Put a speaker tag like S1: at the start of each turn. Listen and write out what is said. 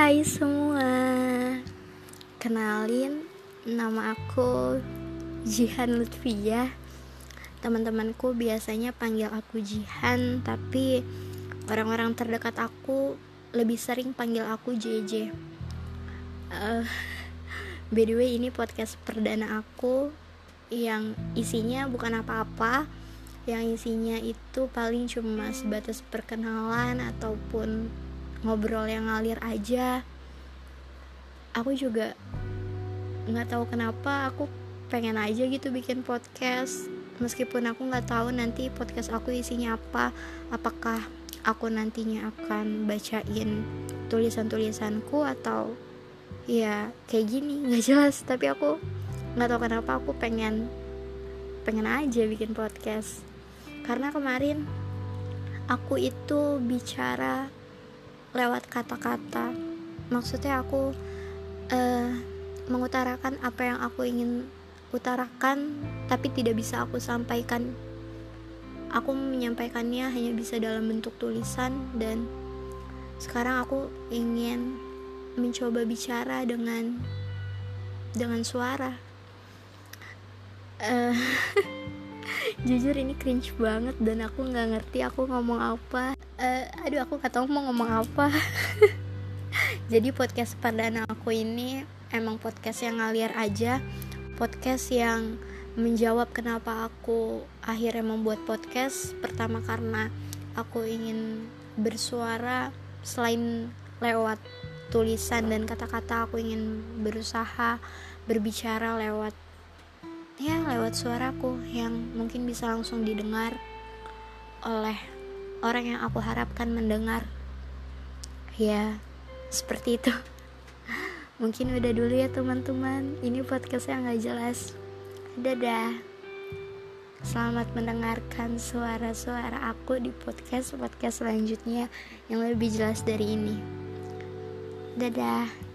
S1: Hai semua. Kenalin Nama aku Jihan Lutfia Teman-temanku biasanya panggil aku Jihan Tapi Orang-orang terdekat aku Lebih sering panggil aku JJ uh, By the way ini podcast perdana aku Yang isinya bukan apa-apa. Yang isinya itu paling cuma sebatas perkenalan Ataupun ngobrol yang ngalir aja. Aku juga nggak tahu kenapa aku pengen aja gitu bikin podcast. Meskipun aku nggak tahu nanti podcast aku isinya apa apakah aku nantinya akan bacain tulisan-tulisanku atau ya kayak gini nggak jelas. Tapi aku nggak tahu kenapa aku pengen pengen aja bikin podcast. Karena kemarin aku itu bicara lewat kata-kata. Maksudnya aku uh, mengutarakan apa yang aku ingin utarakan tapi tidak bisa aku sampaikan. Aku menyampaikannya hanya bisa dalam bentuk tulisan dan sekarang aku ingin mencoba bicara dengan dengan suara. Uh, jujur ini cringe banget dan aku nggak ngerti aku ngomong apa uh, aduh aku gak tahu mau ngomong apa. Jadi podcast perdana aku ini emang podcast yang ngalir aja. Podcast yang menjawab kenapa aku akhirnya membuat podcast. Pertama karena aku ingin bersuara selain lewat tulisan dan kata-kata aku ingin berusaha berbicara lewat ya lewat suaraku yang mungkin bisa langsung didengar oleh orang yang aku harapkan mendengar. Ya seperti itu. Mungkin udah dulu ya teman-teman. Ini podcastnya nggak jelas. Dadah. Selamat mendengarkan suara-suara aku di podcast podcast selanjutnya yang lebih jelas dari ini. Dadah